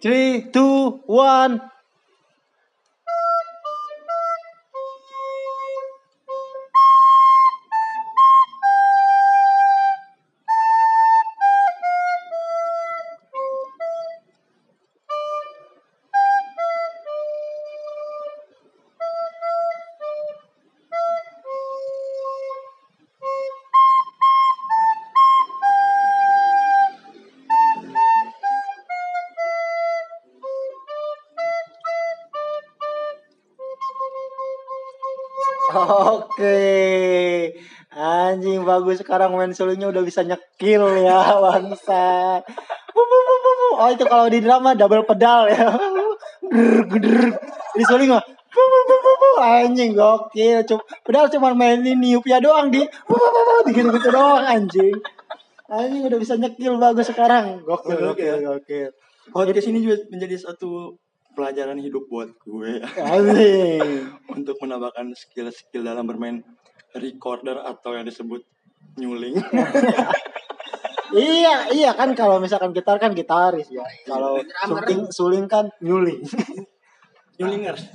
three, two, one. Bagus sekarang main sulingnya udah bisa nyekil ya bangsa. Oh itu kalau di drama double pedal ya. Di suling mah. Anjing gokil. Cuma, pedal cuma mainin niupnya doang di. bu. Gitu-gitu doang anjing. Anjing udah bisa nyekil bagus sekarang. Gokil, Oke, gokil, oke. gokil. Podcast ini juga menjadi satu pelajaran hidup buat gue Anjing. untuk menambahkan skill-skill dalam bermain recorder atau yang disebut nyuling. Iya, iya kan kalau misalkan gitar kan gitaris ya. Kalau suling, suling kan nyuling. Nyulingers.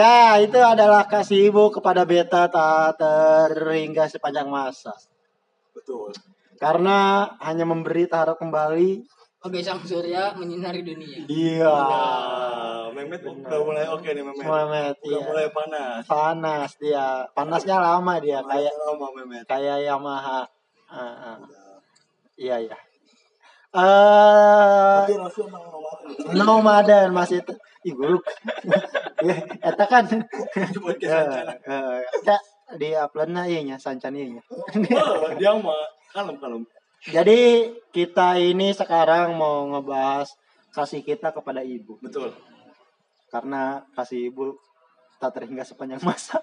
ya, itu adalah kasih ibu kepada beta tak terhingga sepanjang masa. Betul. Karena hanya memberi tak harap kembali. Oke, sang surya menyinari dunia. Iya. Nah, Mehmet udah mulai oke nih Mehmet. Mehmet, Udah iya. mulai panas. Panas dia. Panasnya lama dia kayak lama Mehmet. kayak Yamaha. Ah, ah. Iya, iya. Eh, emang nomaden. masih itu. Ih, gue lupa. Eta kan eh, ya, di uploadnya iya nya sancan iya nya. Oh, dia mah kalem kalem. Jadi kita ini sekarang mau ngebahas kasih kita kepada ibu Betul. Karena kasih ibu tak terhingga sepanjang masa.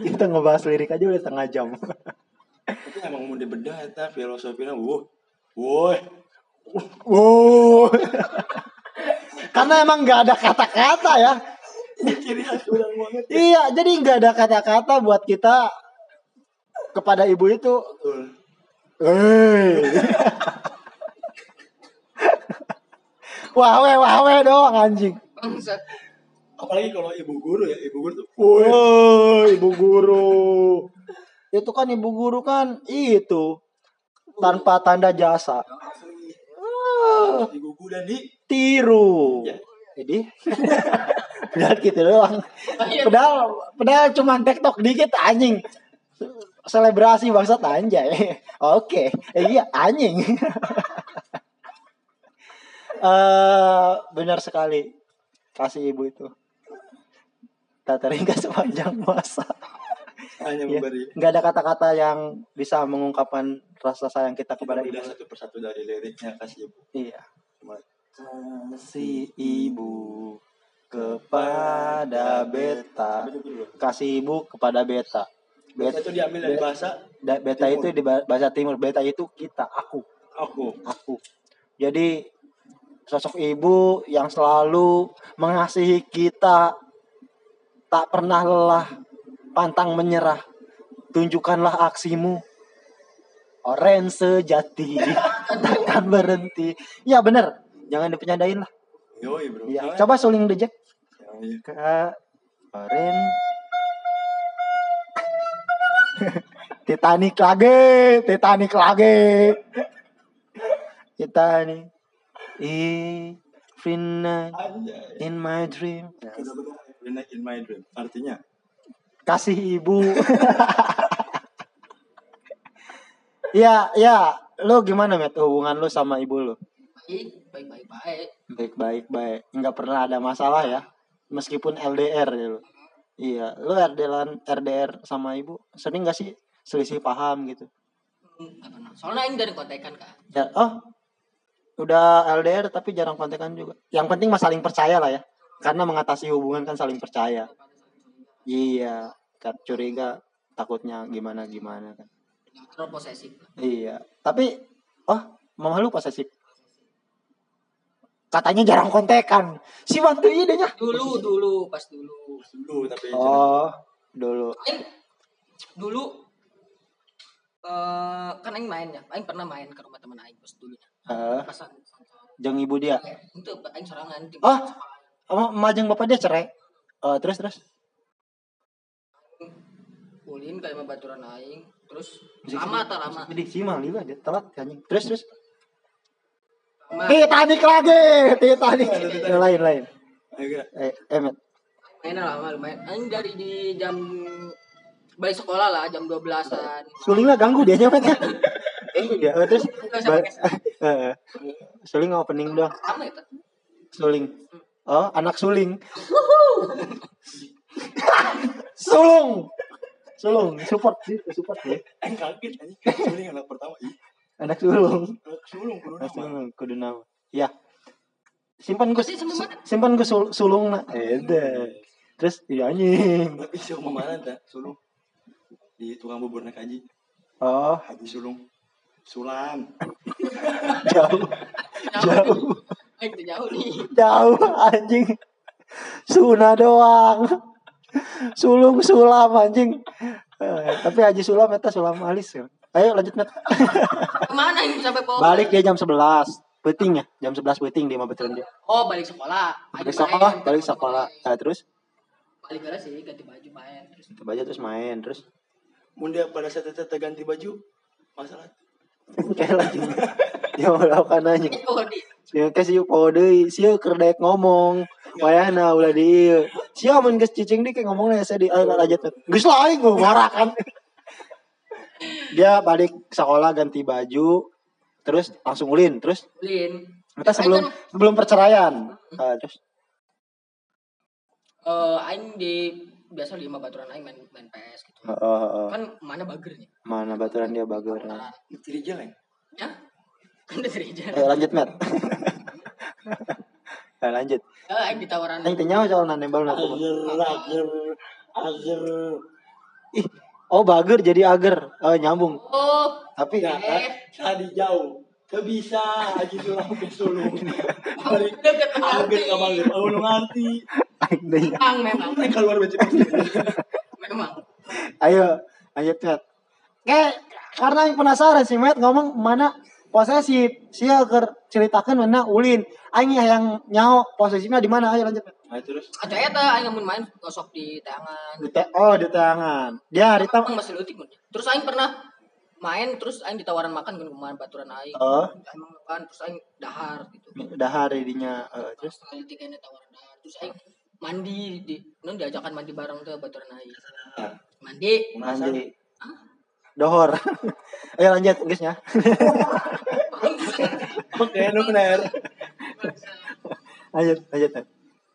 Kita ngebahas lirik aja udah setengah jam. Tapi emang mau dibedah eta filosofinya wuh. Woi. Wow. karena emang nggak ada kata-kata ya. Iya, jadi nggak ada kata-kata buat kita kepada ibu itu. Betul. Wawe wawe doang anjing. Bangsat. Apalagi kalau ibu guru ya, ibu guru tuh. Woi, ibu guru. Itu kan ibu guru kan itu tanpa tanda jasa. Ah, Ibu guru dan di tiru. Ya. Jadi Padahal gitu doang. Padahal padahal cuma TikTok dikit anjing. Selebrasi bangsat anjay. Oke, eh, iya anjing. Eh benar sekali kasih ibu itu. Tak terhingga sepanjang masa. hanya Ya, memberi. nggak ada kata-kata yang bisa mengungkapkan rasa sayang kita kepada ibu. satu persatu dari liriknya kasih ibu. Iya. Kasih ibu kepada beta. Kasih ibu kepada beta. Beta Beta, itu diambil dari bahasa beta Timur. itu di ba- bahasa timur. Beta itu kita, aku, aku. aku. Jadi sosok ibu yang selalu mengasihi kita tak pernah lelah, pantang menyerah. Tunjukkanlah aksimu. Oren sejati takkan berhenti. Ya bener, jangan dipenyandain lah. Yoi bro. Ya, coba suling the Jack. Ke Titanic lagi, Titanic lagi. Titanic. Every night Anjay. in my dream. Every night in my dream. Artinya Kasih ibu. ya, ya. Lu gimana, Met? Hubungan lu sama ibu lu? Baik, baik, baik, baik. Baik, baik, baik. Nggak pernah ada masalah ya. Meskipun LDR ya lu. Iya, lu RDR RDR sama ibu sering gak sih selisih paham gitu? Hmm, pernah. Soalnya ini dari kontekan kan. Ya, oh, udah LDR tapi jarang kontekan juga. Yang penting mah saling percaya lah ya. Karena mengatasi hubungan kan saling percaya. Iya, kan curiga takutnya gimana gimana kan. Terlalu posesif. Iya, tapi oh, mama lu posesif. Katanya jarang kontekan. Si bantu idenya. Dulu, dulu, pas dulu. dulu tapi Oh, dulu. Dulu eh kan aing main ya. Aing pernah main ke rumah teman aing pas dulu. Heeh. Pas san- jeung ibu dia Itu aing sorangan di sekolah. sama majeng bapak dia cerai Eh, terus terus Ulin kayak mah baturan aing. Terus lama tak lama. jadi si lila dia telat anjing terus terus. Titanic lagi Titanic lain lain eh eh Met. Mainnya lama lumayan. Aing dari di jam balik sekolah lah jam 12-an. suling lah ganggu dia ganggu dia Eh, terus sound. eh, suling opening doang itu. suling oh anak suling sulung sulung support sih support ya kaget anjing. Suling anak pertama. Ih, anak sulung anak sulung kudu nama. sulung kudu nama ya simpan gue simpan gue sul sulung nak Ede. terus iya anjing Tapi sih mau mana tak sulung. Di tukang bubur naik haji. oh Haji sulung. Sulam. jauh jauh Aing tuh jauh nih. jauh anjing Suna doang sulung sulam anjing Eh, tapi Haji Sulam eta sulam alis ya. Ayo lanjut Met. Ke mana ini sampai pohon? Balik dia jam 11. Peting ya, jam 11 peting dia mah betulan dia. Oh balik sekolah. Balik main, sekolah, balik sekolah. Nah, terus Balik aja sih ganti baju main terus. coba aja terus main terus Mun dia pada saat itu ganti baju. Masalah. kayak lagi dia mau lakukan nanya Sia kasih poho deui, sia keur daek ngomong. Wayahna ulah di ieu. Sia mun geus cicing di kayak ngomongnya saya di lanjut. Geus lah aing gua marah kan. Dia balik sekolah ganti baju, terus langsung ulin, terus Ulin. kita sebelum sebelum perceraian. Ah, terus Eh aing di biasa lima baturan aing main main PS gitu. oh, oh, oh. Kan mana bagernya? mana baturan dia. Baturan. Ciri jelek. Ya? Kan udah terija. Ayo lanjut, Matt. Ayo lanjut. Eh aing ditawaran. Aing teh nyawa soal nembal na kumaha. Ager, ager, ager. Ih, oh bager jadi ager. Oh, nyambung. Oh, Tapi Ya kan? Tadi jauh. Gak bisa Haji Sulam ke sulung. Balik deket ager ke bangir. Oh, ngerti. Aing. Memang, memang, Aing keluar baju memang. Ayo, lanjut Matt. Kayak karena yang penasaran sih Matt ngomong mana posesif. Sia keur ceritakeun mana ulin. Aing yang nyaho posesifnya di mana? Ayo lanjut. Nah, terus Ada eta aing mun main gosok di tangan. Di te- oh, di tangan. Dia hari Emang masih leutik mun. Terus aing pernah main terus aing ditawaran makan kan kemarin baturan aing. Oh. Emang makan terus aing dahar gitu. udah hari dinya eh, terus aing tawaran dahar. Terus aing mandi di non diajakan mandi bareng tuh baturan aing. Mandi. mandi. Dohor. Ayo lanjut guysnya. Oke, nu bener. Lanjut, lanjut.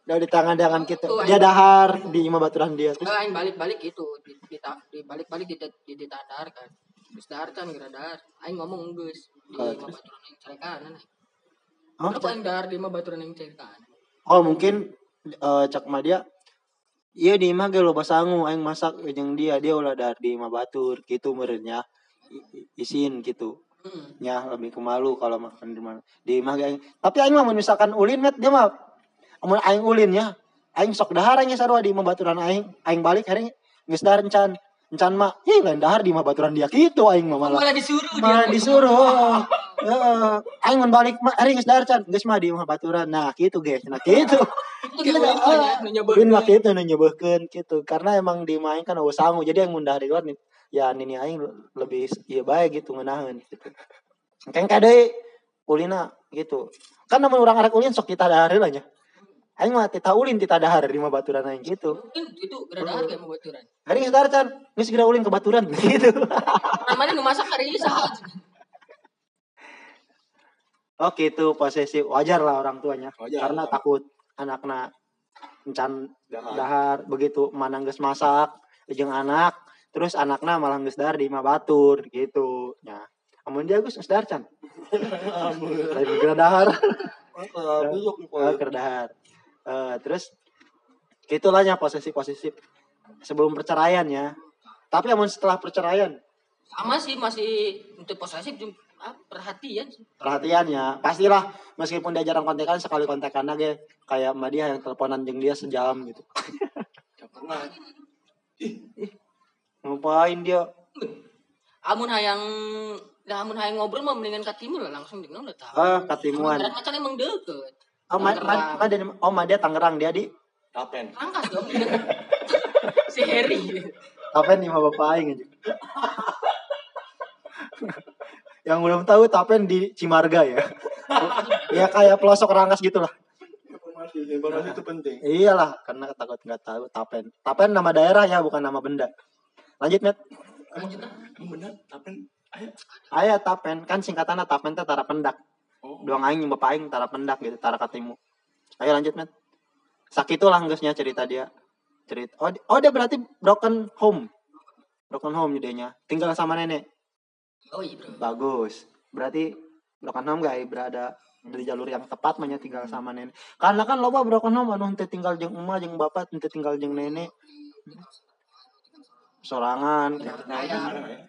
Udah di tangan tangan kita. Dia dahar di imah baturan dia Terus terus aing balik-balik gitu di, di, ta- di balik-balik di, di, di, dahar kan. Terus dahar kan kira dahar. Aing ngomong geus di Oh, terus? baturan aing cari kanan. oh, Kenapa aing dahar di imah baturan aing cari kanan? oh mungkin eh, cak mah dia Iya di imah ge loba sangu aing masak jeung dia dia ulah dahar di imah batur gitu merenya isin gitu. Hmm. Ya lebih ke malu kalau makan di mana. Di imah ge aing. Tapi aing mah misalkan ulin met dia mah mun aing ulin ya. Aing sok dahar aing sarua di imah baturan aing. Aing balik hari geus dahar encan. Encan mah, "Ih, lain dahar di imah baturan dia gitu aing mah malah." Malah disuruh malah disuruh Heeh. aing mun balik mah hari geus dahar can geus mah di imah baturan nah gitu guys nah gitu Itu dia ulin mah ya, nu nyobain. Ulin mah gitu karena emang di imah aing kan eueuh sangu jadi yang mun dari luar nih ya nini aing lebih ieu bae gitu ngeunaheun gitu keng kade ulina gitu kan namun orang arek ulin sok kita dahar heula nya aing mah tita ulin tita dahar di imah baturan aing gitu itu gara dahar kayak mau baturan. hari geus dahar can geus segera ulin ke baturan gitu Namanya nu masak hari ini saat. Oke itu posesif wajar lah orang tuanya Wajar. karena takut anaknya encan Dahar. dahar begitu. Mana geus masak jeung anak terus anaknya malah geus dahar di imah batur gitu. Ya amun dia geus geus dahar can lain geus dahar. Mantap, besok nih, Oh, Pak. keur dahar. Eh, terus gitulah ya posesif posesif sebelum perceraian ya tapi amun setelah perceraian Sama sih masih untuk posesif cuma ah, perhatian sih. perhatiannya pastilah meskipun dia jarang kontekan sekali kontekan aja kayak mbak dia yang teleponan jeung dia sejam gitu Gak pernah. ngapain dia Amun hayang Dah mun hayang ngobrol mah mendingan katimu lah langsung jeung udah tahu. Oh, katimuan. Macan emang deket. Oh, ma, ma, ma, dia- oh, ma, dia Tangerang dia di Tapen. Rangkas dong. si Harry. Tapen nih sama bapak aing aja. Yang belum tahu Tapen di Cimarga ya. ya kayak pelosok Rangkas gitu lah. Informasi, informasi itu penting. Iyalah, karena takut nggak tahu Tapen. Tapen nama daerah ya, bukan nama benda. Lanjut. Lanjut ah. Emang benar Tapen. Ayo. Aya Tapen kan singkatannya Tapen teh tara pendak. Oh. Doang aing bapak aing tara pendak gitu, tara katimu. Ayo lanjut, Met. Sakitulah geusnya cerita dia. Cerita. Oh, oh dia berarti broken home. Broken home jadinya. Tinggal sama nenek. Oh iya bro. Bagus. Berarti broken home gak berada di jalur yang tepat manya tinggal sama nenek. Karena kan loba broken home anu henteu tinggal jeung emak jeung bapak, henteu tinggal jeung nenek. Sorangan. Ya?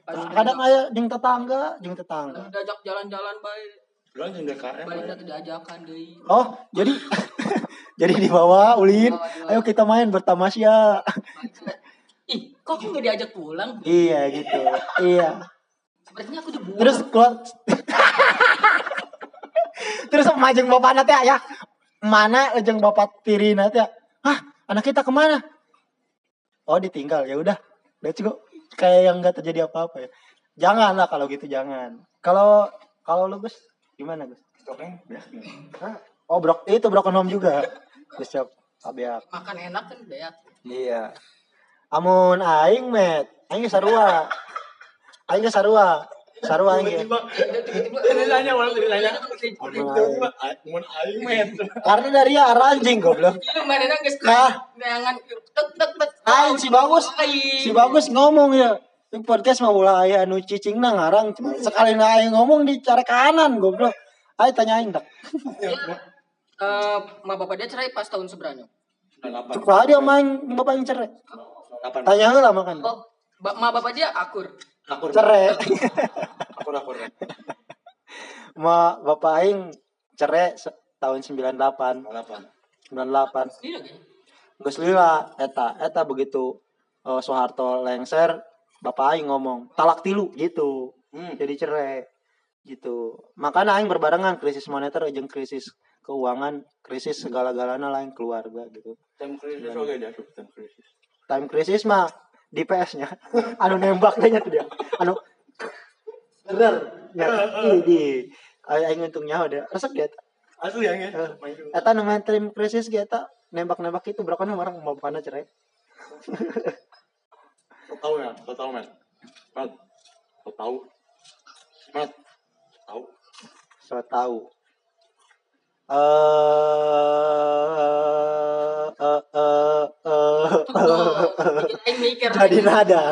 Kadang aya jeung tetangga, jeung tetangga. diajak jalan-jalan baik. Bulan yang DKM. Balik nanti diajakan deui. Oh, jadi jadi dibawa Ulin. Ayo kita main bertamasya. Ih, kok aku nggak diajak pulang? Iya gitu. Iya. Sepertinya aku dibuang. Terus keluar Terus majeng bapak nanti ya. Mana jeung bapak tiri nanti ya. Hah, anak kita ke mana? Oh ditinggal ya udah. Let's go. Kayak yang nggak terjadi apa-apa ya. Jangan lah kalau gitu jangan. Kalau kalau lu Gus gimana Gus? Hah? Oh brok itu broken home juga. Gus siap. Abiak. makan enak kan beak. Iya. Amun aing met, aing sarua. Aing sarua. Sarua aing ge. Tiba-tiba. Ini nanya, orang tadi nanya. Tiba-tiba. Mun aing met. Karena dari arah anjing goblok. Iya, mana nang geus Nah. neangan tek tek tek. Aing si bagus. Si bagus ngomong ya. Di podcast mah ulah aya anu cicing na ngarang cuma sekali na aing ngomong di cara kanan goblok. Ayo tanya aing dak. Eh, ma bapak dia cerai pas tahun seberanya. Cukup aja main bapak yang cerai. Tanya heula makan. Oh, ma bapak dia akur. Akur. Cerai. Akur akur. Ma bapak aing cerai tahun 98. Delapan. 98. Ini lagi. Geus lila eta eta begitu eh, Soeharto lengser bapak aing ngomong talak tilu gitu Hmm. jadi cerai gitu makanya aing berbarengan krisis moneter jeung krisis keuangan krisis segala-galana lain keluarga gitu Time krisis oke dia tuh time krisis. time krisis mah di PS nya anu nembak deh nya tuh dia anu bener ya di di aing untung nyawa dia resep dia Asli yang ya. Eh. Dulu. eta nu main time krisis ge eta nembak-nembak itu berapa orang mau pana cerai Kau tahu ya? Kau tahu men? Mat. Kau tahu? Mat. Tahu? so tahu eh eh eh eh. Jadi nada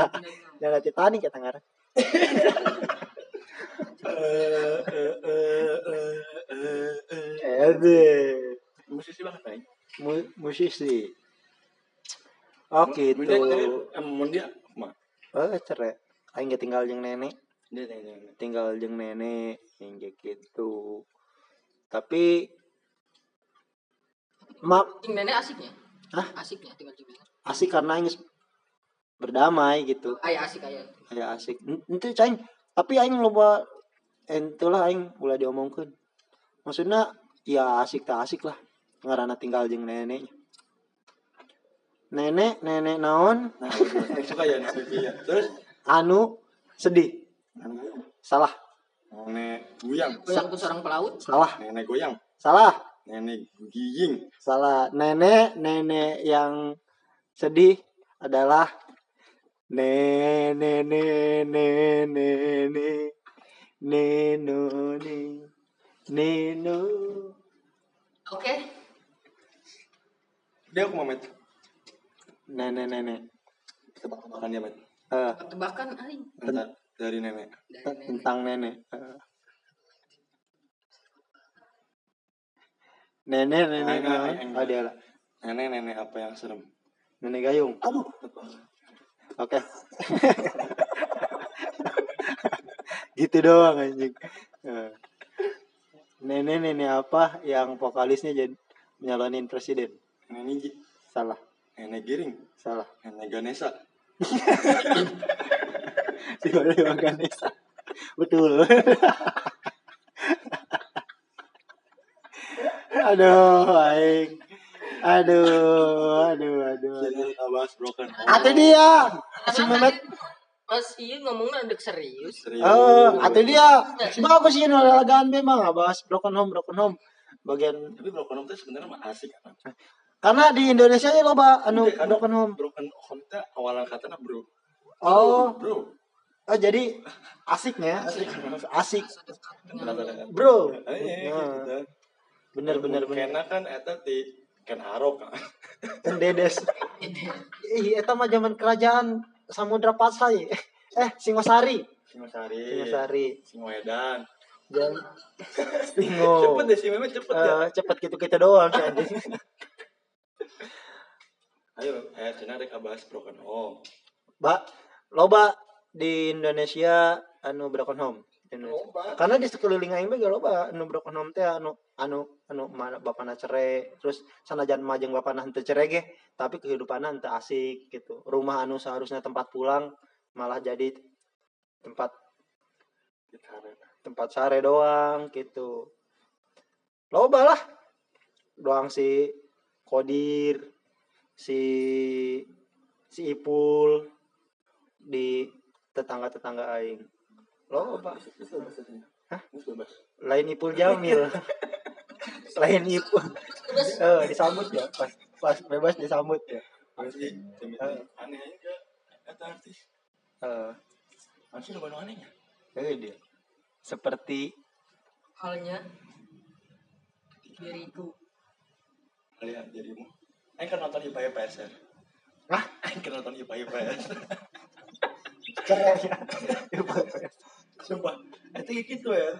jangan Titanic kita ngarang Eh eh eh eh eh eh. Ede Musisi banget nih. Mu- musisi oh gitu Dia dia mah. oh cerai aing tinggal jeung nenek tinggal jeung nenek yang gitu tapi mak Ting nenek asiknya. Hah? Asiknya tinggal di nenek. Asik karena aing geus berdamai gitu. Ay asik aya. kayak asik. Itu aing tapi aing loba entulah aing ulah diomongkeun. Maksudnya ya asik tak asik lah ngarana tinggal jeung nenek nenek nenek naon? Nah, suka ya ya. Terus? Anu sedih. Salah. Nenek goyang, Goyang tuh seorang pelaut. salah. Nenek goyang, salah. Nenek giging, salah. Nenek nenek yang sedih adalah nenek nenek nenek neno ne neno Oke. dia aku mau met. Nenek nenek tebak-tebakan dia met. Eh, Tebakan aing Bentar, dari nenek. Dari te- nenek. tentang nenek Eh. nenek nenek Aing, aing, aing. oh dia lah. Nenek nenek apa yang serem? nenek gayung aduh Oke. gitu doang anjing. Eh. Nenek-nenek apa yang vokalisnya jadi nyalonin presiden? nenek Salah, nenek giring salah. nenek Ganesha Si Bang Ganesha. Betul. aduh, aing. Aduh, aduh, aduh. Jadi kita bahas broken home. Ate dia. Si Mehmet. Pas iya ngomongnya ndek serius. Serius. Eh, ate dia. Bagus sih nolalagaan memang bahas broken home, broken home. Bagian Tapi broken home itu sebenarnya mah asik kan. karena di Indonesia ya loba anu karena broken home. Broken home itu awalan katanya bro. Oh, Bro. oh jadi asiknya. Asik. Kata-kata. Bro. Eh, Nah, gitu. bener bener bener. Kena kan eta ti kan arok kan. Dedes. Ih, eta mah zaman kerajaan Samudra Pasai. Eh, Singosari. Singosari. Singosari. Singoedan. Dan Singo. Cepet deh sih memang cepet ya. Eh, cepet gitu kita doang sih anjing. Ayo, eh cina rek bahas broken home. Mbak, loba di Indonesia anu broken home. Indonesia. Loba. Karena di sekeliling aing ge loba anu broken home teh anu anu anu mana bapana cerai, terus sanajan majeng bapana henteu cerai ge, tapi kehidupanna henteu asik gitu. Rumah anu seharusnya tempat pulang malah jadi tempat tempat sare doang gitu. Loba lah. Doang si Kodir, si si Ipul di tetangga-tetangga aing. Loba. Hah? Lain Ipul Jamil. Lain Ipul. Eh, disambut ya. Pas pas bebas disambut ya. Asli, Eh. aneh aja. Eta artis. Eh, Asli lo anehnya. eh dia. Seperti Halnya diriku. Lihat dirimu. Aing kan nonton IPA IPS. Hah? Aing kan nonton IPA IPS. cerai ya. Sumpah. Itu gitu ya.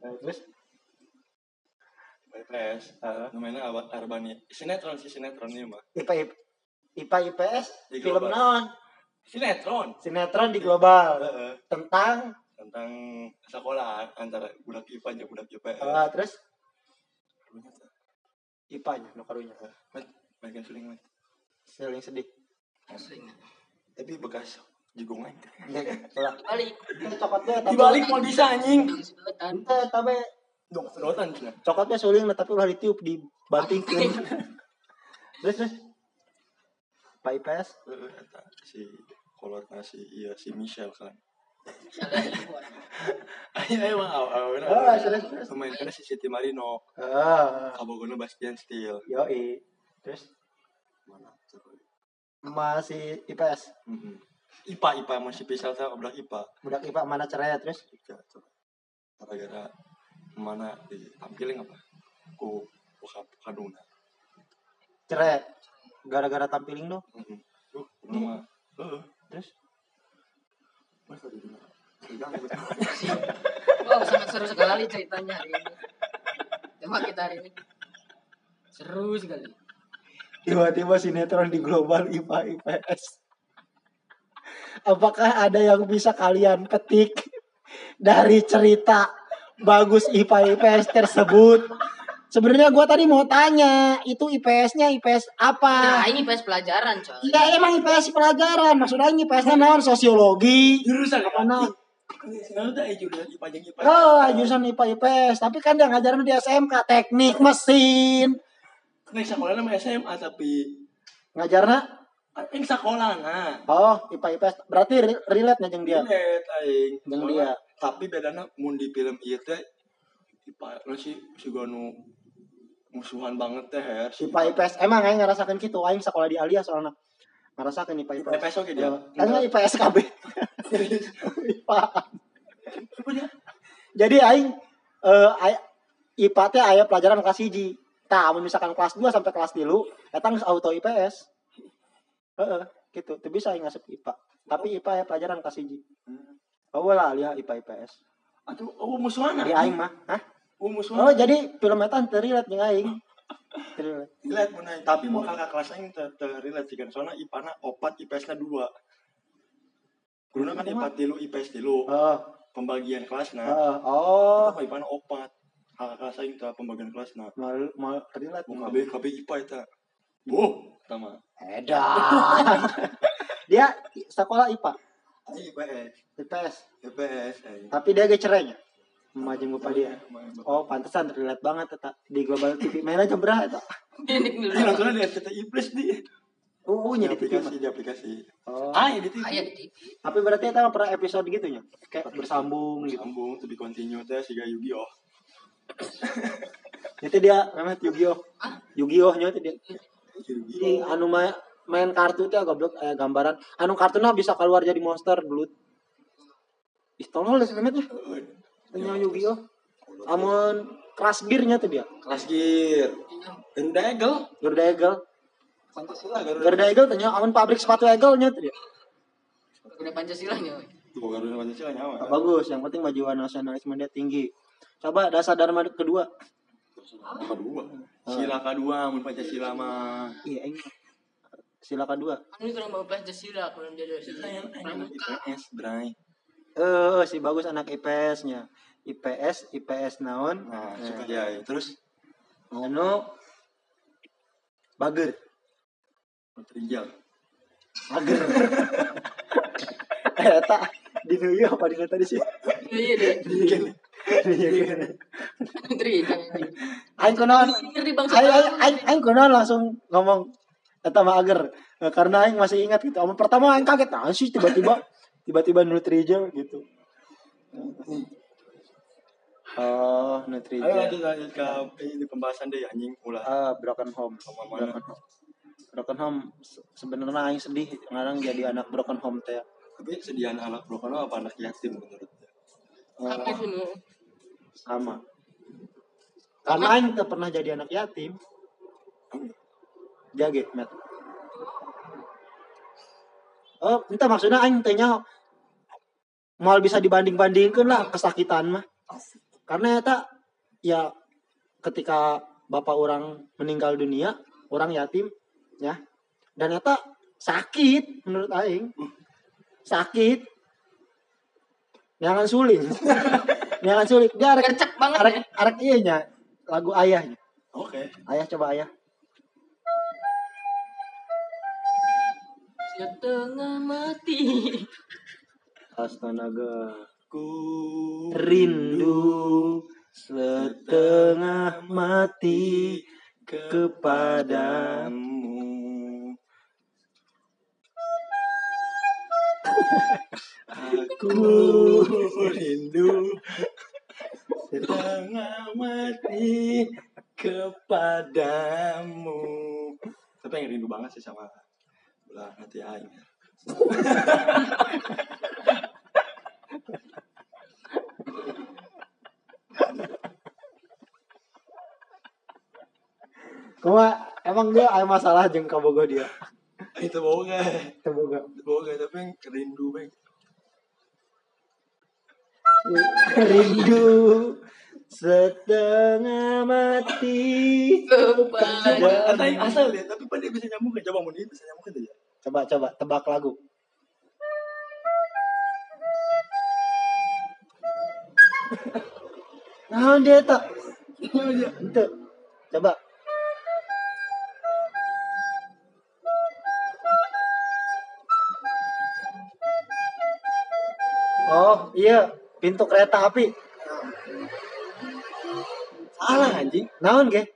Nah, terus IPS. eh, Namanya Abad Arbani. Sinetron sih sinetron ini mah. IPA IPA IPS Di film naon? Sinetron. Sinetron di global tentang Tentang sekolah antara budak IPA dan budak IPS. eh, terus Karunya tuh. IPA-nya no karunya. Met, bagian suling sedih. Asli. Tapi bekas jigong aing. Lah, Balik. itu cokot gue tapi Dibalik mau bisa anjing. Sedotan. Ente, tapi Dong, sedotan cina. cokotnya suling nah, tapi ulah ditiup dibantingkeun. terus terus Pak IPS Heeh, eta si kolot nasi iya si Michelle kan. Ayo ayo bang, aw aw Oh, terus, terus. Pemain kan si Siti Marino, ah Kabogona Bastian Steel. yoi terus Mana? masih IPS Mm-mm. IPA IPA masih pisah sama udah IPA. budak IPA mana cerai terus coba. Gara-gara mana ditampilin apa? Ku buka kaduna. cerai gara-gara tampiling dong Heeh. Uh, nama. Heeh. terus Masa di gitu. Wow, sangat seru sekali ceritanya hari ini. Tema kita hari ini. Seru sekali. tiba-tiba sinetron di global IPA IPS apakah ada yang bisa kalian petik dari cerita bagus IPA IPS tersebut sebenarnya gua tadi mau tanya itu IPS-nya IPS Nah, apa ini pas pelajaran, coy. Iya emang IPS pelajaran maksudnya ini IPS-nya naon sosiologi Jurusan apa IPA. Oh, jurusan IPA IPS, tapi kan dia ngajarin di SMK teknik mesin. Nek sekolah nama SMA tapi Ngajarna Aing sekolah nah. oh IPA IPS berarti re- relate nya jeung dia. Lihat aing. Jeung Soalnya- dia. Tapi bedana mun di film ieu teh IPA lo sih si nu musuhan banget teh her. Si IPA IPS emang aing ngerasakeun kitu aing sekolah di Alia soalnya. Ngerasakeun IPA IPS. IPS oke dia. Kan IPA SKB. IPA. Jadi aing eh IPA teh aya pelajaran kelas 1. Tah, misalkan kelas 2 sampai kelas 3 eta auto IPS. Heeh, gitu. Teu bisa aing ngasup IPA. Tapi IPA aya pelajaran kelas 1. Oh lah lihat IPA IPS. Atuh oh musuhan Di aing mah, hah? Oh musuhan. Oh, jadi film eta teu relate jeung aing. Teu relate. Mun aing tapi mau kakak kelas aing teh relate kan soalnya IPA na 4 IPS na 2. Guruna kan IPA tilu IPS tilu Oh, pembagian kelas nah. oh, oh. IPA na 4. Kakak kelas aing teh pembagian kelas nah. Mal mal relate. Mau KB KB IPA eta. Boh, tama. Edan. Dia sekolah IPA. IPS IPS IPS aing. tapi dia sama jeung bapak dia oh pantesan terlihat banget eta di global TV mainnya jam berapa eta Ini langsung di RCTI Plus di uh di nya di aplikasi di aplikasi. oh Ah, ya di TV. Ayah di TV. tapi berarti eta pernah episode gitu nya kayak bersambung gitu Sambung tuh di continue teh siga Yu-Gi-Oh. itu dia namanya Yu-Gi-Oh Ah? Yu-Gi-Oh nya itu dia anu ma- main kartu teh goblok eh, gambaran anu kartunya bisa keluar jadi monster belut Ih, tolol sih memet Tanya Yu-Gi-Oh amun keras gearnya tuh dia Kelas gear. Garuda Eagle. Garuda Eagle Pancasila Garuda. Garuda Eagle tanya amun pabrik sepatu Eagle nya tuh dia Udah Pancasilanya. woy. Tuh Garuda Pancasila nyawa. Nah, bagus yang penting maju nasionalisme dia tinggi coba dasar dharma kedua Kedua. Sila kedua mun Pancasila mah. iya ini sila kedua ini kurang bawa Pancasila, kurang sila yang pramuka. IPS, Bray. eh si bagus anak IPS nya IPS IPS naon Nah, Eh, suka ya. Terus anu bager Trijal. Ager. Eh, tak di New York apa di tadi sih? Iya deh. Kan. Aing konon, Ngeri bang aing aing aing aing konon langsung ngomong eta mah ager. Eh, Karena aing masih ingat gitu. Amun pertama aing kaget nah sih tiba-tiba tiba-tiba Nutrijel gitu. Oh, Ayo Nutrijel. lanjut lanjut ke ini pembahasan deh anjing ulah. Ah, broken home. Sama mana? Broken home. Broken home se- sebenarnya aing sedih ngarang jadi anak broken home teh. Tapi sediaan anak broken apa anak yatim menurut Apa sih nu? sama. Karena aing teu pernah jadi anak yatim. Jage, Met. Oh, entah maksudnya aing teh nya mal bisa dibanding-bandingkeun lah kesakitan mah. Karena eta ya ketika bapak orang meninggal dunia, orang yatim ya. Dan eta sakit menurut aing. Sakit. Jangan suling. Jangan suling. Dia arek banget arek ya. arek ieu nya lagu ayahnya. Oke. Ayah coba ayah. Setengah mati. Astaga. Ku Rindu setengah mati kepada kepadamu. Aku rindu setengah mati kepadamu. Tapi yang rindu banget sih sama belah hati aing. Kuma emang dia ada masalah jeung kabogo dia. Itu boga, itu boga tapi yang rindu bang. Rindu setengah mati yang asal ya, tapi pada bisa nyambung kan? Coba mau dia bisa nyambung kan ya? Coba coba tebak lagu. Nah, dia tak. Itu. Coba. Oh, iya, pintu kereta api. Salah anjing. Naon ge?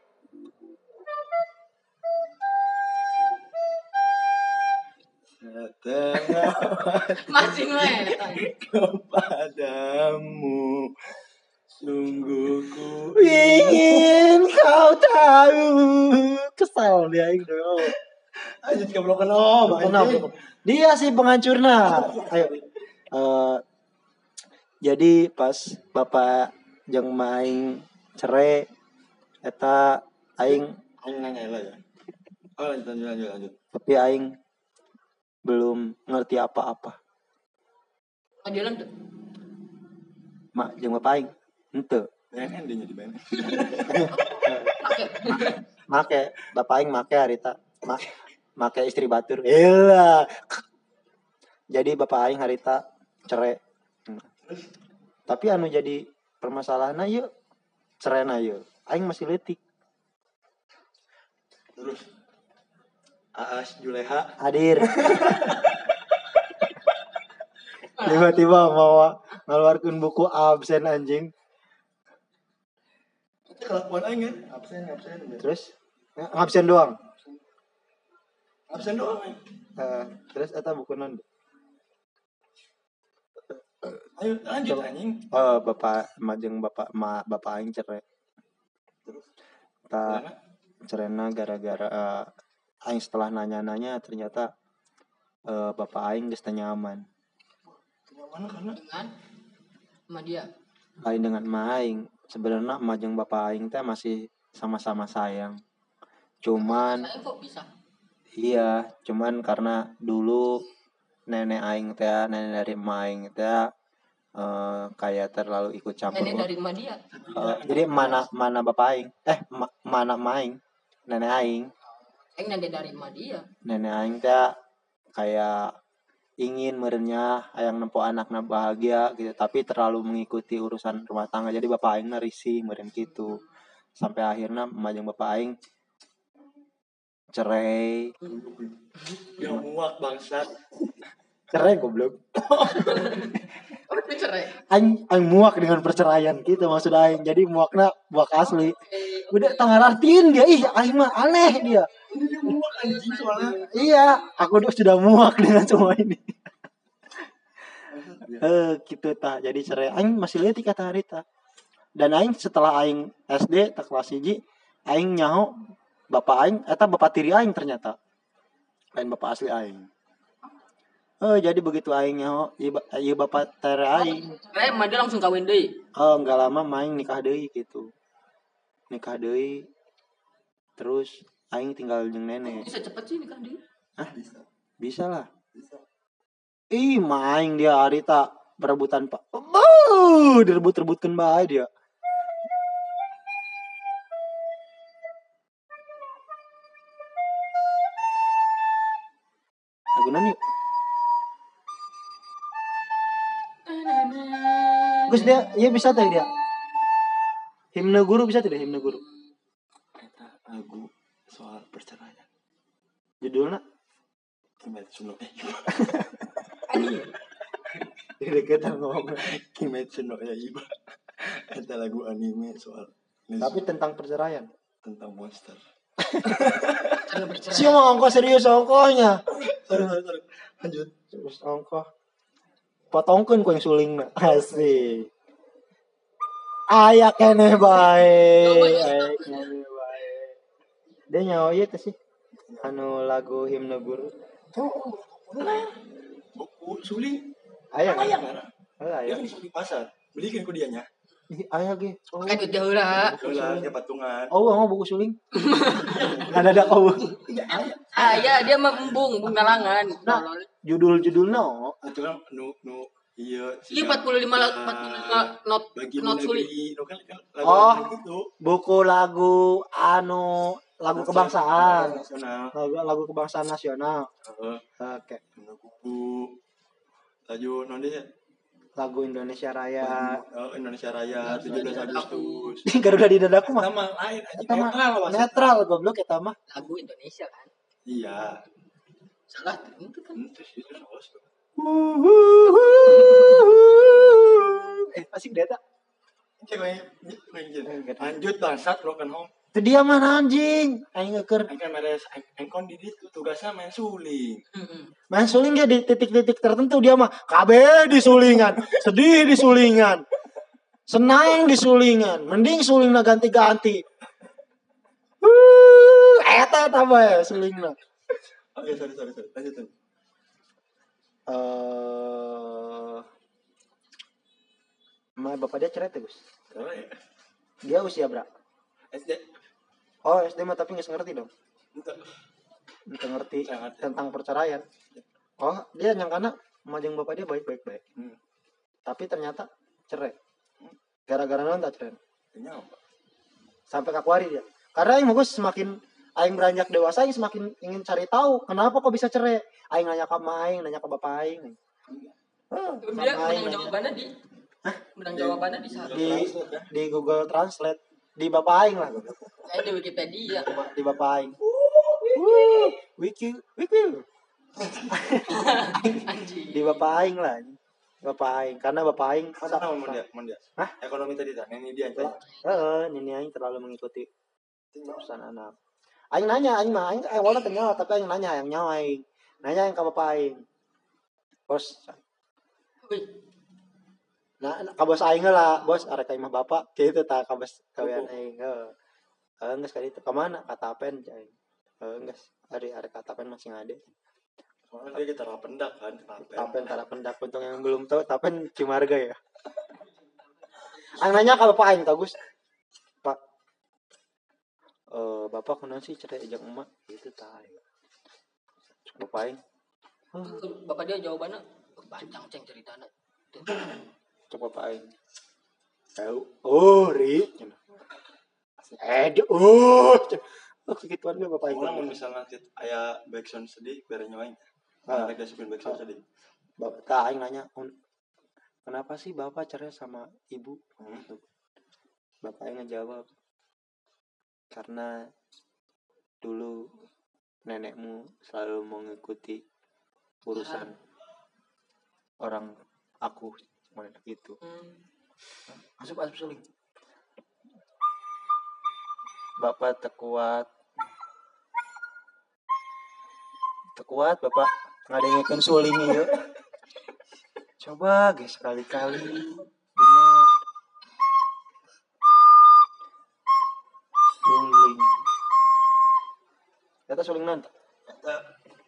Masih kepadamu Sungguh ku Ingin kau tahu. Kesal dia gak belum kenal Kenapa? Dia sih penghancurnya. Ayo. Eh, jadi pas bapak jeung maing cerai eta aing Aing nanya lah ya Oh lanjut lanjut lanjut lanjut tapi aing belum ngerti apa-apa. Panggilan tuh. Mak jeung bapak aing henteu. BNN dia jadi Make bapak aing make harita. Ma, make istri batur. Elah. Jadi bapak aing harita cerai. Tapi anu jadi permasalahan yuk cerai yuk. Aing masih letik. Terus Aas Juleha Hadir. tiba-tiba mau ngeluarkan buku absen anjing Itu kelakuan aing kan. Absen, absen. terus absen doang Absen doang. aing. Eh, terus eta buku non Ayo lanjut anjing. oh bapak majeng bapak ma bapak aing cerai. Terus tak cerena gara-gara eh, aing setelah nanya-nanya ternyata eh, bapak aing geus nyaman mana karena? Dengan sama dia. Lain dengan ma aing. Sebenarnya majeng bapak aing teh masih sama-sama sayang. Cuman saya kok bisa? iya cuman karena dulu nenek aing teh nenek dari ma aing teh eh, kayak terlalu ikut campur nenek dari rumah dia? Eh, jadi mana mana bapak aing eh ma- mana ma aing nenek aing. Eh nenek dari rumah dia. Nenek aing teh kayak ingin merenya ayang nempo anaknya bahagia gitu tapi terlalu mengikuti urusan rumah tangga. Jadi bapak aing risih meren gitu sampai akhirnya majeng bapak aing cerai. Yang muak bangsat. cerai goblok. Oh cerai. Aing aing muak dengan perceraian gitu maksud aing. Jadi muaknya muak asli. Udah tengah artiin dia. Ih aing mah aneh dia. Ini dia muak anjing soalnya. iya aku udah sudah muak dengan semua ini. Eh gitu tah jadi cerai. Aing masih lihat kata harita dan aing setelah aing SD tak kelas hiji aing nyaho bapak aing eta bapak tiri aing ternyata. Lain bapak asli aing. Eh jadi begitu aing nyaho ieu ba- ieu bapak tiri aing. Sama dia langsung kawin deh oh nggak lama main nikah deui gitu. Nikah deui. Terus aing tinggal jeung nenek. Bisa cepet sih nikah dia Bisa. bisa lah. Bisa. ih main dia harita perebutan pak Beuh, direbut-rebutkan bae dia Gus dia iya bisa teh dia himne guru bisa tidak himne guru Eta lagu soal perceraian. judulnya Kimetsu no Yaiba. di deketan ngomong Kimetsu no Yaiba. Eta lagu anime soal tapi tentang perceraian tentang monster. Mau ongkos serius ongkohnya Sorry, sorry, sorry. Lanjut. terus ongkoh potongkan ku yang suling. Asik. Ayak kene bae. Ayak kene bae dia nyawa ieu teh sih. Anu lagu himne guru. Buku suling. aya. Ayah kan? Mana? aya. Dia kan di pasar. Belikan ku dianya. Ih, aya ge. Oh. Kan itu heula. Dia patungan. oh mau buku suling. Ada ada kau ah ya dia mah embung embung galangan Nah. judul judulnya oh Itu kan nu nu iya. iya 45 la- 45 not bagi not sulit. Nu kan kan lagu Oh. gitu. buku lagu anu lagu kebangsaan nasional. lagu lagu kebangsaan nasional Heeh. oke Buku laju non dia lagu Indonesia Raya Oh, Indonesia Raya 17 Agustus. Garuda di dadaku mah Sama lain aja netral netral goblok eta mah lagu Indonesia kan Iya. Salah itu kan? Hmm, Terus itu saus. eh asik we, lanjut bangsat broken home. itu dia mana anjing. Aing ngeukeur Aing kan meres aing- kon di ditu tugasnya main suling. Heeh. main suling ya di titik-titik tertentu dia mah KB di sulingan sedih di sulingan senang di sulingan mending sulingna ganti-ganti. Uh, eta eta bae sulingna Oke, sorry sorry sorry. Lanjut. lanjut. eh Ma bapak dia cerai tuh, Gus. Kenapa ya? Dia usia berapa? SD. Oh, SD mah tapi nggak ngerti dong. Entah. Nggak ngerti Nggak ngerti. tentang perceraian. Oh, dia yang karena majeng bapak dia baik-baik baik. Hmm. Tapi ternyata cerai. Gara-gara non tak cerai. Sampai kakuari dia. Karena aing Gus semakin aing beranjak dewasa aing semakin ingin cari tahu kenapa kok bisa cerai. Aing nanya ke aing, nanya ke bapak aing. Ah, dia menang jawabannya di menang jawabannya di di di Google Translate di bapak aing lah saya di Wikipedia di bapak aing Wih, wiki wiki di bapak aing lah bapak aing karena bapak aing Masa mau dia? Mau dia? Hah? Ekonomi tadi tak? Ini dia. Heeh, nini aing terlalu mengikuti urusan anak. Aing nanya, aing mah aing aing awalnya tanya tapi aing nanya yang nyawa aing. Nanya yang bapak aing. Bos, nah ka bos aing lah, bos arek aing mah bapak gitu tah ka bos kawian aing. Heeh. Heeh, geus kali itu ka mana? Ka Tapen aing. Heeh, geus. Ari arek ka Tapen masih ngade. Soalnya dia kita pendak kan. Tapen. Tapen karena pendak untuk yang belum tahu Tapen Cimarga ya. Aing nanya ka bapak aing tagus. Eh, bapak kunaon sih cerai jeung emak gitu tah. Cuk bapak aing. bapak dia jawabannya panjang ceng ceritanya. Cuk bapak aing. Tahu. Oh, ri. Eh, oh. cuk. Oh, kegituan gue bapak aing. Orang mau misalnya tit- aya backsound sedih biar nyawain. Ah. Mereka supin backsound sedih. Bapak aing nanya, "Un- kenapa sih bapak cerai sama ibu? Hmm. Bapak yang ngejawab, karena dulu nenekmu selalu mengikuti urusan orang aku mana gitu. Hmm. Asup asup suling. Bapak tekuat. Tekuat bapak ngadengekeun suling ieu. Coba guys sekali-kali. Kata suling nanti. Kata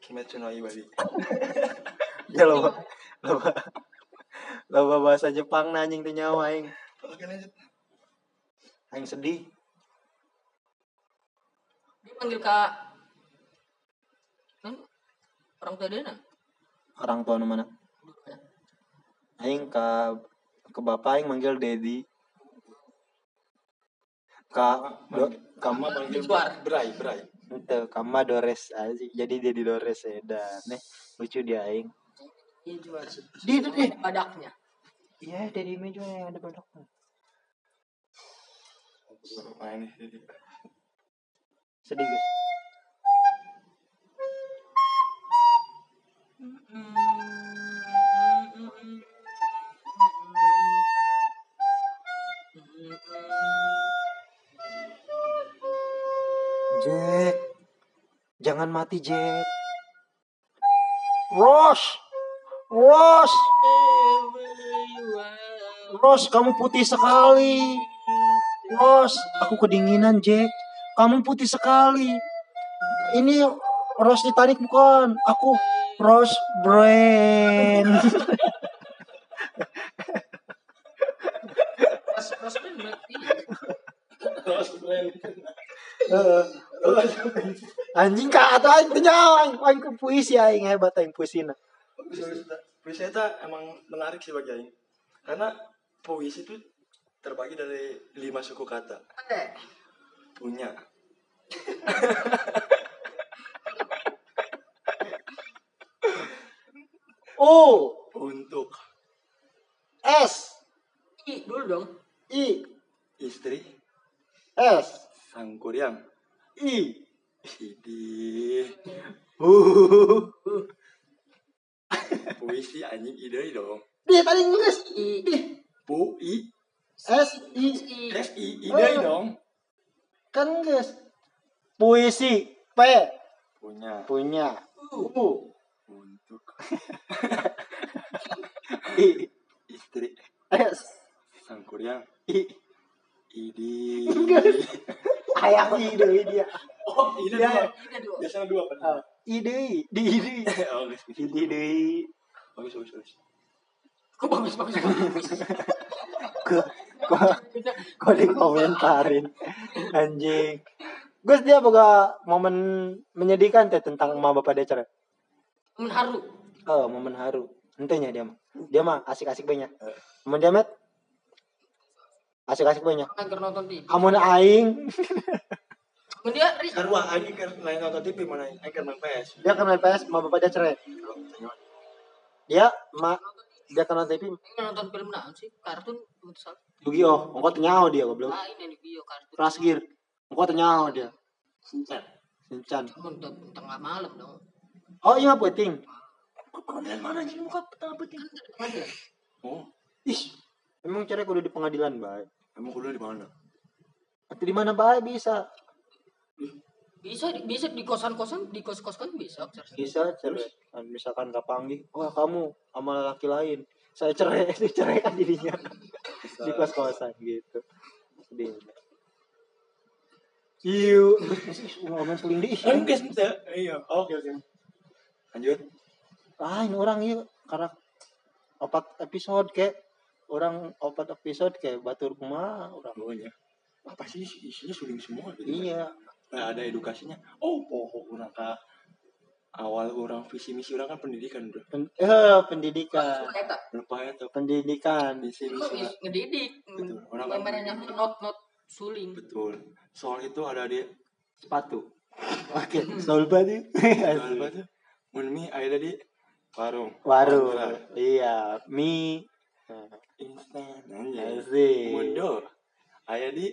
Kimetsu no Yaiba. Ya loba. Loba. Loba bahasa Jepang nanying teh nyawa aing. Oke lanjut. Aing sedih. Dia panggil kak kan orang tua dia nah. Orang tua nu mana? Aing ke ke bapak aing manggil Dedi. Ka Kamu panggil Suar. Bray, Ente kama Dores aja. Jadi Dedi Dores ya dan nih lucu dia aing. Iya juara. Di di. di. Badaknya. Iya, Dedi meja yang ada produknya. Main. Sedih guys. Jack. Jangan mati, Jack. Ross. Ross. Ross, kamu putih sekali. Ross, aku kedinginan, Jack. Kamu putih sekali. Ini Ross Titanic bukan. Aku Ross Brand. Ros Ros berarti Terus Bray. anjing kak atau aing teh nyawa aing aing ke puisi aing hebat aing puisina. Puisi itu emang menarik sih bagi Aing. Karena puisi itu terbagi dari lima suku kata. Punya, O untuk, S I dulu dong. I istri, S sang kuryang. I Idi, Uh. puisi anjing ide dong. Di tadi ngeus I. Pu, i, S I. I s, i, ide dong. kan ngeus. Puisi. P. Punya, punya. U. Untuk, I. Istri, S. Sang kuryang. I. Idi. Ayah ide dia. Oh, ide Ya, dua. Ide dua. Biasanya dua kan? Ide di ide Oh, guys, ide deui. Bagus, bagus, bagus. Kok bagus bagus bagus. Kok kok kok dikomentarin anjing. Gus dia boga momen menyedihkan teh tentang emak bapak dia cerai. Momen haru. Oh, momen haru. Entenya dia mah. Dia mah asik-asik banyak. Momen dia met asik-asik banyak. Kan keur nonton TV. Amun aing Momen dia ri. Karwa, anjing kan lain nonton TV mana? Anjing kan main PS. dia kenal PS emak bapak dia cerai. Dia emak dia kenal TV Ini nonton film naon sih? Kartun misal. Yu-Gi-Oh. Engko teu nyaho dia goblok. Lain yang kartun. Gear. Engko teu nyaho dia. Sincan. Sincan. Untuk tengah malam dong. Oh iya penting. Kalian mana anjing muka petang penting? Kan. Oh, ih emang cerai kudu di pengadilan baik emang kuliah di mana? atau di mana baik bisa Bisa di- bisa di kosan-kosan, di kos-kos kan bisa. bisa cerai kan misalkan gak panggil wah kamu sama laki lain saya cerai dicerai kan dirinya di kos kosan gitu sedih Iu, ngomong suling di. Enggak, enggak. Iya, oke oke. Lanjut. Ah, ini orang iya karena opat episode kayak orang opat episode kayak batur kumaha orang. Pokoknya. Apa sih isi- isinya suling semua gitu. Iya, Nah, ada edukasinya. Oh, pohon orang ka awal orang visi misi orang kan pendidikan bro. pen eh, pendidikan, Lupa ya tuh pendidikan. visi misi. is- ngedidik. Betul. Orang kan Gambarannya not not suling. betul. Soal itu ada di Sepatu. Oke, soal baju. soal apa tuh? Mun mie ada di warung. Warung. Warung. Iya, mie. Instan. Anjay. Asik. Mundo. Aya di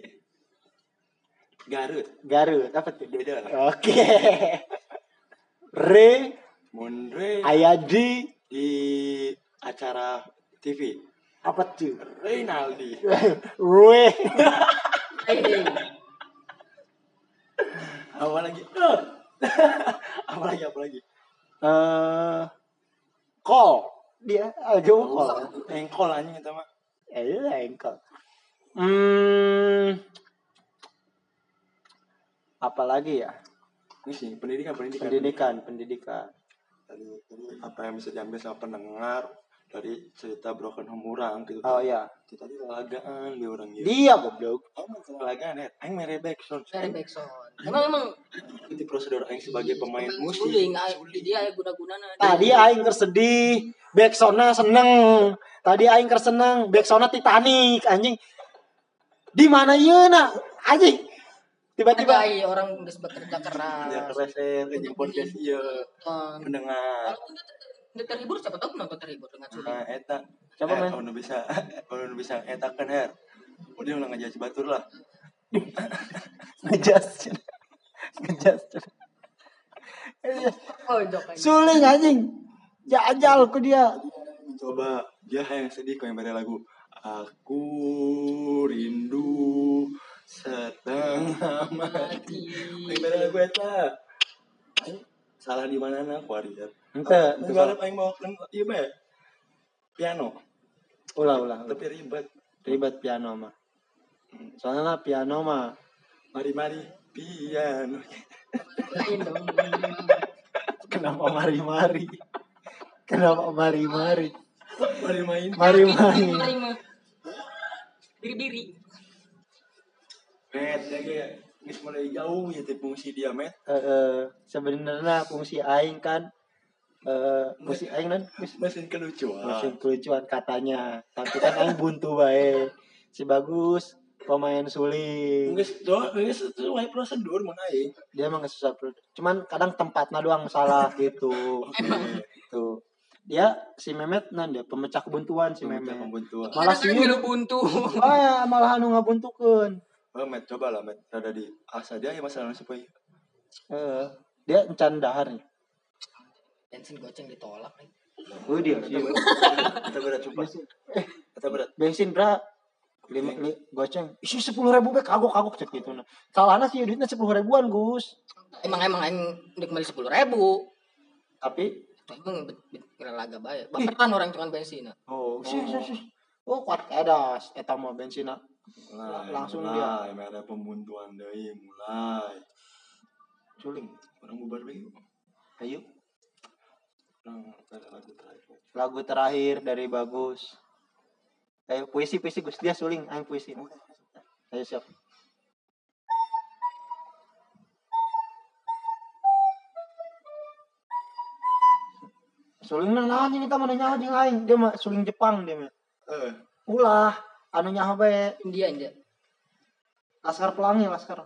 Garut. Garut apa tuh? Beda. Oke. Re Mondre Ayadi di acara TV. apa tuh? Reynaldi. Rue. Eh, Apa lagi? apa lagi? Apa lagi? Eh call dia aja call. Engkol anjing itu mah. Eh, iya engkol. Hmm. Apalagi ya? Ini sih pendidikan pendidikan. Pendidikan, pendidikan. Tadi, tadi apa yang bisa diambil sama pendengar dari cerita broken home orang gitu. Oh iya. Itu tadi lalagaan dia orang gitu. Dia goblok. Mah lalagaan ya. Aing mere backsound. dari backsound. Emang emang Itu prosedur aing sebagai pemain musik. suling. ah, Dia aya guna-gunana. Tadi aing tersedih, backsona seneng. Tadi aing kerseneng, backsona Titanic anjing. Di mana ieu nak? Anjing. Tiba-tiba Tiba orang geus bekerja keras. Ya kereset anjing podcast ieu pendengar. Kalau udah udah terhibur siapa tahu nonton terhibur dengan suling. Nah, eta Coba, eh, men. kalau bisa kalau bisa eta kan her. Udah ulah ngajak batur lah. ngejas. ngejas. Oh, jok aja. Suling anjing. Jajal ku dia. Coba dia yang sedih kau yang pada lagu Aku rindu setengah mati. Yang pada lagu eta. Aing Salah di mana nak warrior? Ente, Enggak aing mau kan iya be. Piano, ulah ulah. tapi ribet. Ribet piano mah. Soalnya lah piano mah Mari-mari piano. Lain dong. kenapa mari-mari? Mari main. Mari-mari. Mari mah. Diri-diri. Met, ya kayak geus mulai jauh ya teh fungsi dia met. Eh, eh, sebenarnya fungsi aing kan eh fungsi aing kan Mesin kelucuan. mesin kelucuan katanya tapi kan aing buntu bae si bagus pemain suling Geus do, geus wae prosedur mun aing. dia emang nggak susah cuman kadang tempatnya doang salah gitu Oke. Dia si Memet nan dia pemecah kebuntuan si kebuntuan. Malah Kadang-kadang sih- buntu. oh ya malah anu ngabuntukeun Oh, Met, coba lah, Met. Ada di asa dia ya masalah supaya eh dia encan dahar nih Bensin goceng ditolak nih. oh dia kita berat, kita berat coba. eh Kita berat. bensin bra lima li, goceng isi sepuluh ribu be kagok kagok cek gitu nah salahnya sih duitnya sepuluh ribuan gus Emang emang aing udah kembali sepuluh ribu. Tapi emang bet- bet- kira laga bae. Baperan orang tukang bensin. nah. oh sih sih sih oh kuat edas eta mah bensin Mulai, Langsung mulai. Mulai, ada pembuntuan deui mulai. suling Orang bubar bae. yuk. ayo lagu terakhir. lagu terakhir dari bagus ayo puisi puisi gus dia suling ayo puisi ayo siap suling nah anjing kita mana nyawa jeung aing dia mah suling Jepang dia mah Eh, ulah anu nyawa bae India aja. laskar pelangi laskar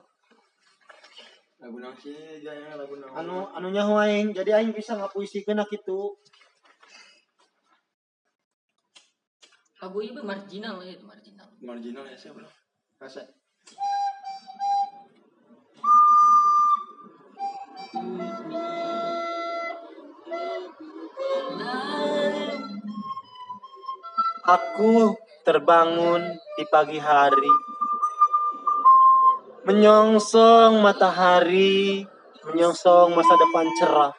lagu nang sih jaya lagu nang. anu anu nyawa aing jadi aing bisa ngapuisikeun kitu Lagu ieu marginal ya itu marginal. marginal ya sih, Bro. Rasa. Aku terbangun di pagi hari. Menyongsong matahari Menyongsong masa depan cerah.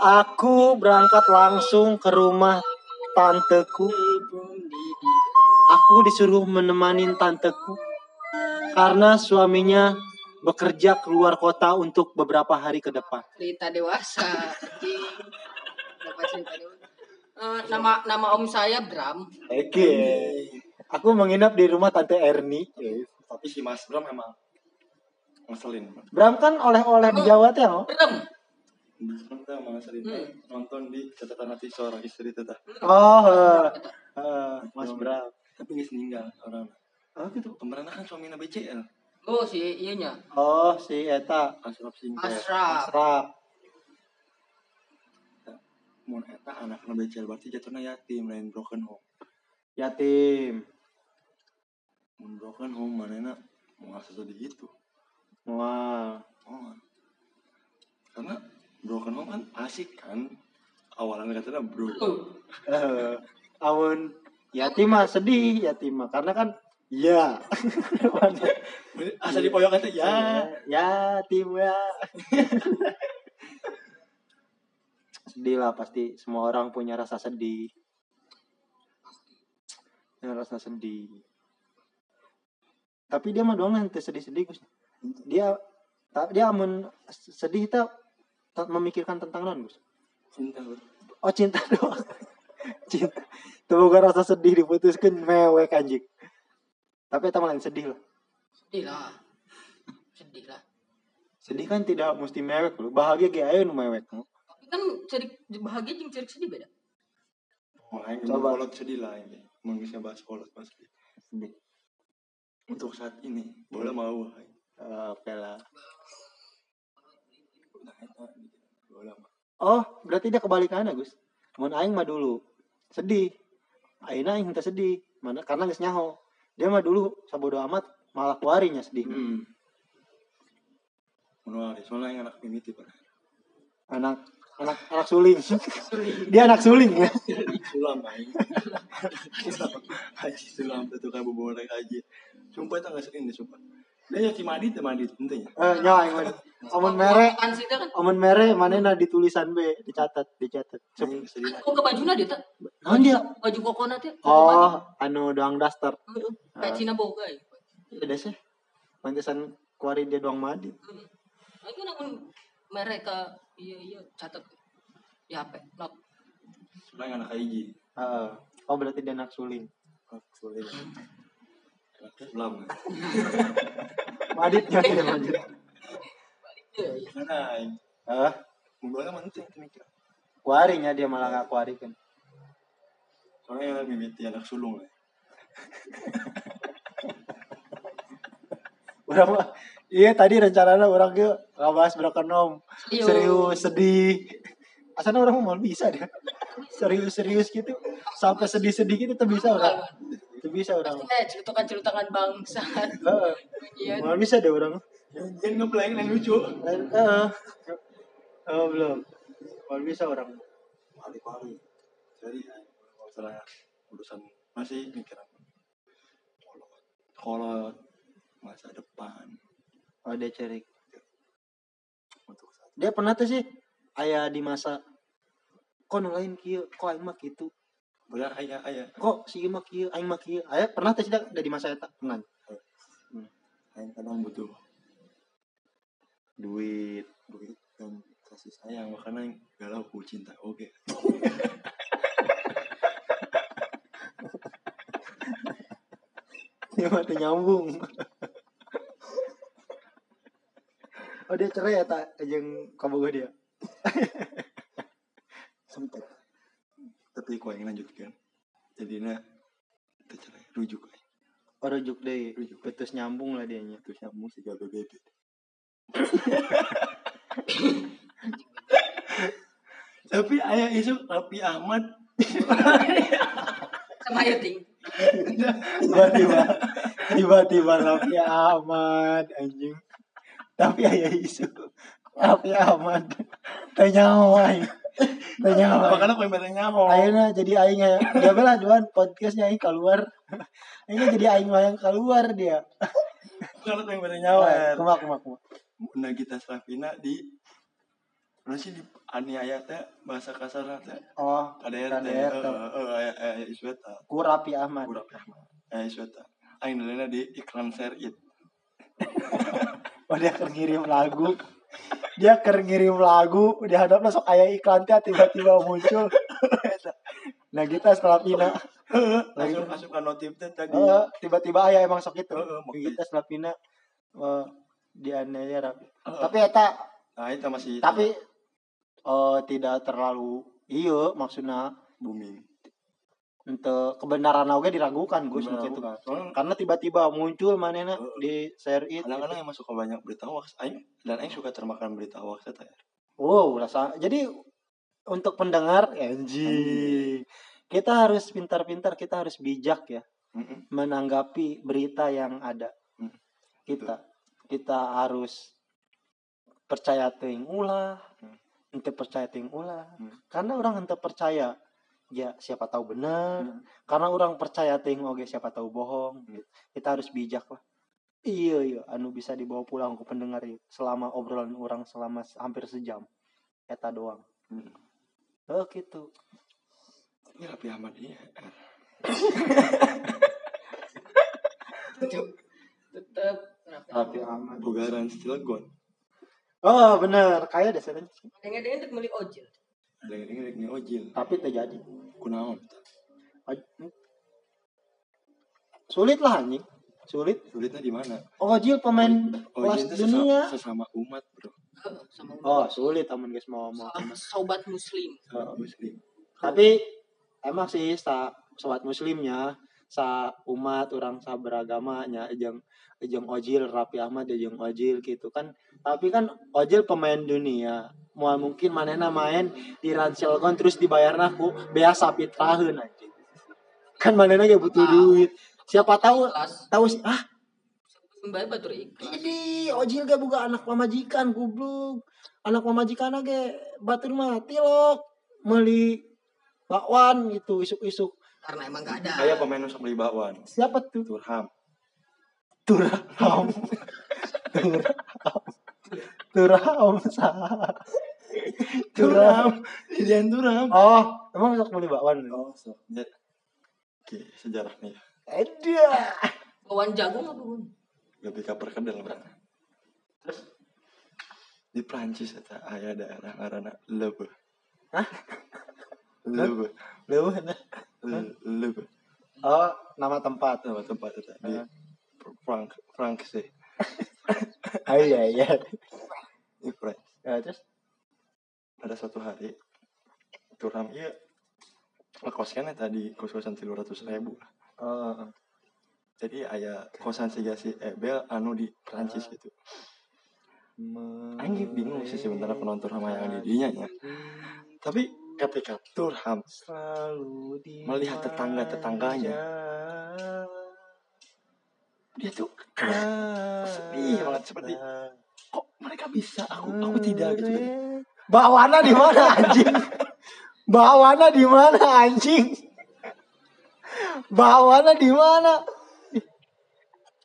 Aku berangkat langsung ke rumah tanteku. Aku disuruh menemani tanteku Karena suaminya bekerja keluar kota untuk beberapa hari ke depan cerita dewasa anjing Dapat cerita dewasa Eh, nama nama om saya Bram Oke Aku menginap di rumah tante Erni Tapi si Mas Bram emang ngeselin. Bram kan oleh-oleh di Jawa tuh ya, Bram Bram emang ngeselin. Hmm. Nonton di catatan hati seorang istri tetap. Oh, Mas Bram. Tapi nggak meninggal orang. Oh gitu. Kemarin kan suaminya BCL. Oh si iyanya Oh, si Eta Asraf Singkir. Asraf Asraf. Mun eta anaknya BCL berarti jatuhnya yatim lain broken home. Yatim. Mun broken home mana mau ngasih sedih gitu. Wah. Oh. Karena broken home kan asik kan. Awalnya katanya bro. Eh, amun yatim mah sedih yatim mah karena kan ya Asal di pojokan tuh ya. yatim ya sedih lah pasti semua orang punya rasa sedih punya rasa sedih tapi dia mah doang teu sedih-sedih Gus dia dia amun sedih tak memikirkan tentang non Gus Cinta. Oh cinta doang. cinta. Tuh bukan rasa sedih diputuskan mewek anjing. Tapi itu malah sedih lah. sedih lah sedih lah Sedih kan tidak mesti mewek loh. Bahagia ge aya nu mewek. tapi kan cerik bahagia jeung cerik sedih beda Makanya Coba. Coba. kolot sedih lah ini. Mau bisa bahas kolot pasti. Sedih. Untuk saat ini, boleh mau. hai. Eh, Oke lah. Mah. Oh, berarti dia kebalikannya, Gus. Mun aing mah dulu sedih. Aina aing teu sedih. Mana karena geus nyaho. Dia mah dulu sabodo amat malah kuarinya sedih. Hmm. Menurut soalnya yang anak mimiti pak. Anak anak anak suling. dia anak suling ya. Sulam aing. Haji sulam itu kan bawa haji. Sumpah itu nggak sering deh sumpah. Dia ya si Madit, Madit, intinya. Eh, nyawa aing mah. Amun mere kan sih kan Amun mere manena ditulisan B dicatat dicatat. Kok ke bajuna dia tak Naon dia? baju kokona teh Oh, anu doang daster. kayak Cina boga ya Iya sih. Pantesan kuari dia doang madi. Aku namun mereka iya iya catat di HP not Soalnya anak haji. Heeh. oh berarti dia anak suling. Anak sulit. Dia madit. iya iya Mana aing? Ah, Munggulnya penting tuh mikir. kuarinya dia malah nggak kuarikan. Soalnya yang anak mimiti anak sulung lah. Orang mah iya tadi rencananya orang ke ngebahas broken home. Serius. Serius, sedih. Asalnya orang mau bisa dia. Serius-serius gitu. Sampai sedih-sedih gitu tuh bisa orang. Bisa orang. pasti nih ceritakan ceritakan bangsa Heeh. iya Mau bisa deh orang. Jangan ngeblank yang lucu. Heeh. Oh, belum. Mau bisa orang. Pari-pari. Jadi kalau misalnya urusan masih mikir apa? Kolot. Kolot. Masa depan. Oh, dia cerik. Untuk saat Dia pernah tuh sih ayah di masa kok nu lain kieu, kok aing mah kitu. Benar ayah ayah. Kok si ieu mah kieu, aing mah kieu. Aya pernah tuh sih dah di masa eta pernah. Yang kadang butuh Duit. duit dan kasih sayang makanya yang galau ku cinta oke Dia mah teu nyambung. oh dia cerai ya tak jeung kabogoh dia. sempat tapi kau yang lanjutkan jadinya tercerai rujuk aja Oh rujuk deh. Rujuk. Betus nyambung lah dianya. terus nyambung sih gak beda tapi ayah isu Rapi Ahmad sama ayo ting Tiba-tiba tiba-tiba Raffi Ahmad anjing. Tapi aya isu Raffi Ahmad teu nyawa nyawa. makanya yang mere nyaho Ayeuna jadi aing ya. Dia belah duan podcastnya aing keluar. Aing jadi aing yang keluar dia. aku yang mere nyaho er. Kumak kumak kumak. Bunda kita Slavina di Mana sih di aniaya teh bahasa kasar teh Oh, KDR teh heeh heeh aya aya isweta ku Rapi Ahmad. kurang Ahmad aya isweta aing delena di iklan Serit Oh, dia keur ngirim lagu. Dia keur ngirim lagu, di hadapna sok aya iklan teh tiba-tiba muncul. nah, kita setelah pina. langsung masuk ke notif tadi Eh, tiba-tiba aya emang sok itu. Heeh, makanya. Kita setelah pina eh, di aniaya Rapi. Heeh. Tapi eta nah itu masih tapi eh, tidak terlalu iya maksudnya booming untuk kebenaran oge diragukan gitu bukan. Soalnya karena tiba-tiba muncul manehna Heeh. di share it kadang-kadang emang suka banyak berita hoax aing dan aing suka termakan berita hoax teh ya. wow rasa jadi untuk pendengar anjing kita harus pintar-pintar kita harus bijak ya Heeh. menanggapi berita yang ada Hmm. kita kita harus percaya ting ulah ente percaya ting ulah Hmm. karena orang ente percaya ya siapa tahu benar. Hmm. karena orang percaya ting oge siapa tahu bohong. Hmm. kita harus bijak lah. Iya iya. Anu bisa dibawa pulang ke pendengar ieu selama obrolan orang selama hampir sejam. Eta doang. Hmm. oh gitu. Ini Rapi Ahmad iya. tetep. Tetep. Rapi Ahmad. Bugaran Cilegon. oh bener kayak deh sebenarnya yang ada untuk beli ojol Ada yang dengerin nih ojil. tapi terjadi Kunaon. sulit lah anjing. Sulit. Sulitnya di mana? Ojil pemain kelas Ojil itu dunia. sesama, sesama umat, Bro. Eh, sama oh sulit temen guys mau mau sama sobat muslim. Sama muslim. tapi emang sih sa sobat muslimnya sa umat orang sa beragamanya ejeng ejeng ojil Rapi Ahmad ejeng ojil gitu kan. Tapi kan ojil pemain dunia mau mungkin manena main di Ranselgon terus dibayar aku bea sapi tahun anjing kan manena gak butuh duit. Siapa tahu kelas tahu sih ah? Mbak batur ikhlas. Ini ojil gak buka anak pamajikan goblok. Anak pamajikan ge batur mah tilok meli bakwan gitu isuk-isuk. Karena emang gak ada. Kayak pemain nusuk beli bakwan. siapa tuh? Turham. Turham. Turham Turham sah Turham Idian Turham. oh emang sok beli bakwan Oh, so. Ya. Oke, sejarah nih. ada bawan jagung apa bun Lebih ke perkedel berarti. Terus di Prancis eta aya daerah ngaranna Le Beu. Hah? Le Beu. lu Le- Le Beu. oh nama tempat Nama tempat eta di? Frank Frank sih. oh iya iya Ya, terus? Ada suatu hari Turham iya ngekoskan eta di kos-kosan 300 ribu. Oh, jadi aya kosan siga si Ebel anu di Prancis gitu. Anjing bingung sih sebenarnya penonton Turham yang di dinya ya. Tapi ketika Turham Melihat tetangga-tetangganya. dia tuh sedih banget seperti kok mereka bisa aku aku tidak gitu kan Bawana di mana anjing? Bawana di mana anjing? Bawana di mana?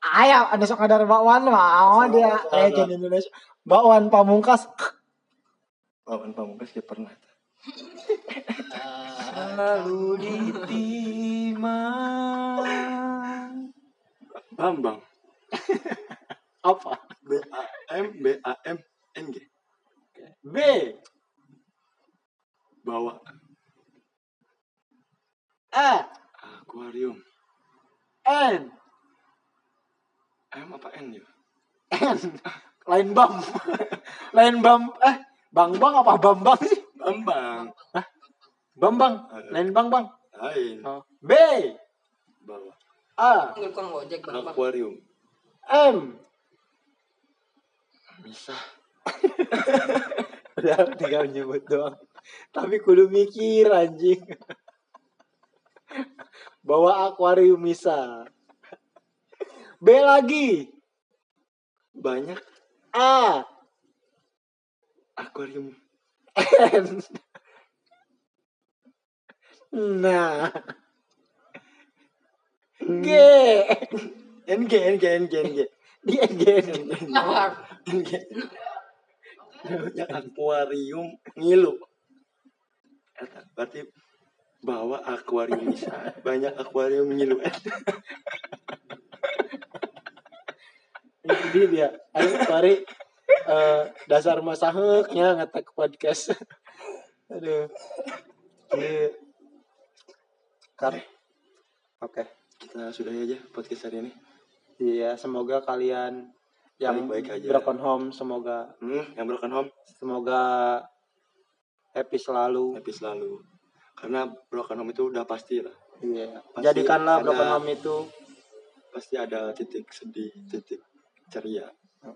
Ayah, ada sok ada bakwan mau dia legend Indonesia. Bakwan pamungkas. lawan pamungkas dia pernah Lalu ditimang. Bambang Apa? B A M B A M N G B. bawa E. akuarium N. M apa N ya N. Lain bam. Lain bam. Eh, bang bang apa bambang sih? Bambang Bambang. Lain bang bang. lain Oh. B. bawa A. panggil kong ojek bang bang akuarium M. bisa Udah tinggal nyebut doang. Tapi kudu mikir anjing. Bawa akuarium bisa. B lagi. banyak A. akuarium N. Nah. G. NG NG NG NG Di NG. Nah, NG namanya akuarium ngilu Eta, berarti bahwa akuarium bisa banyak akuarium ngilu Jadi dia. Ayo mari eh, dasar masaheknya ngetek podcast. Aduh. Ini Kar. Oke. kita sudahi aja podcast hari ini Iya, semoga kalian yang Baik-baik aja. broken home semoga hmm, yang broken home semoga happy selalu. happy selalu karena broken home itu udah pasti lah Iya. Pasti Jadikanlah ada- broken home itu pasti ada titik sedih titik ceria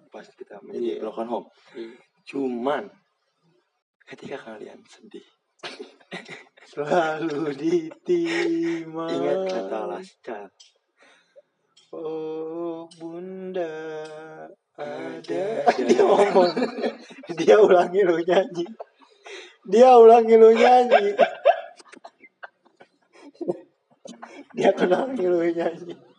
pas kita menjadi Iya. broken home cuman ketika kalian sedih selalu ditimah. ingat kata Lascar Oh bunda ada dia ngomong. Dia ulangi lu nyanyi. Dia ulangi lu nyanyi. Dia kenal lu nyanyi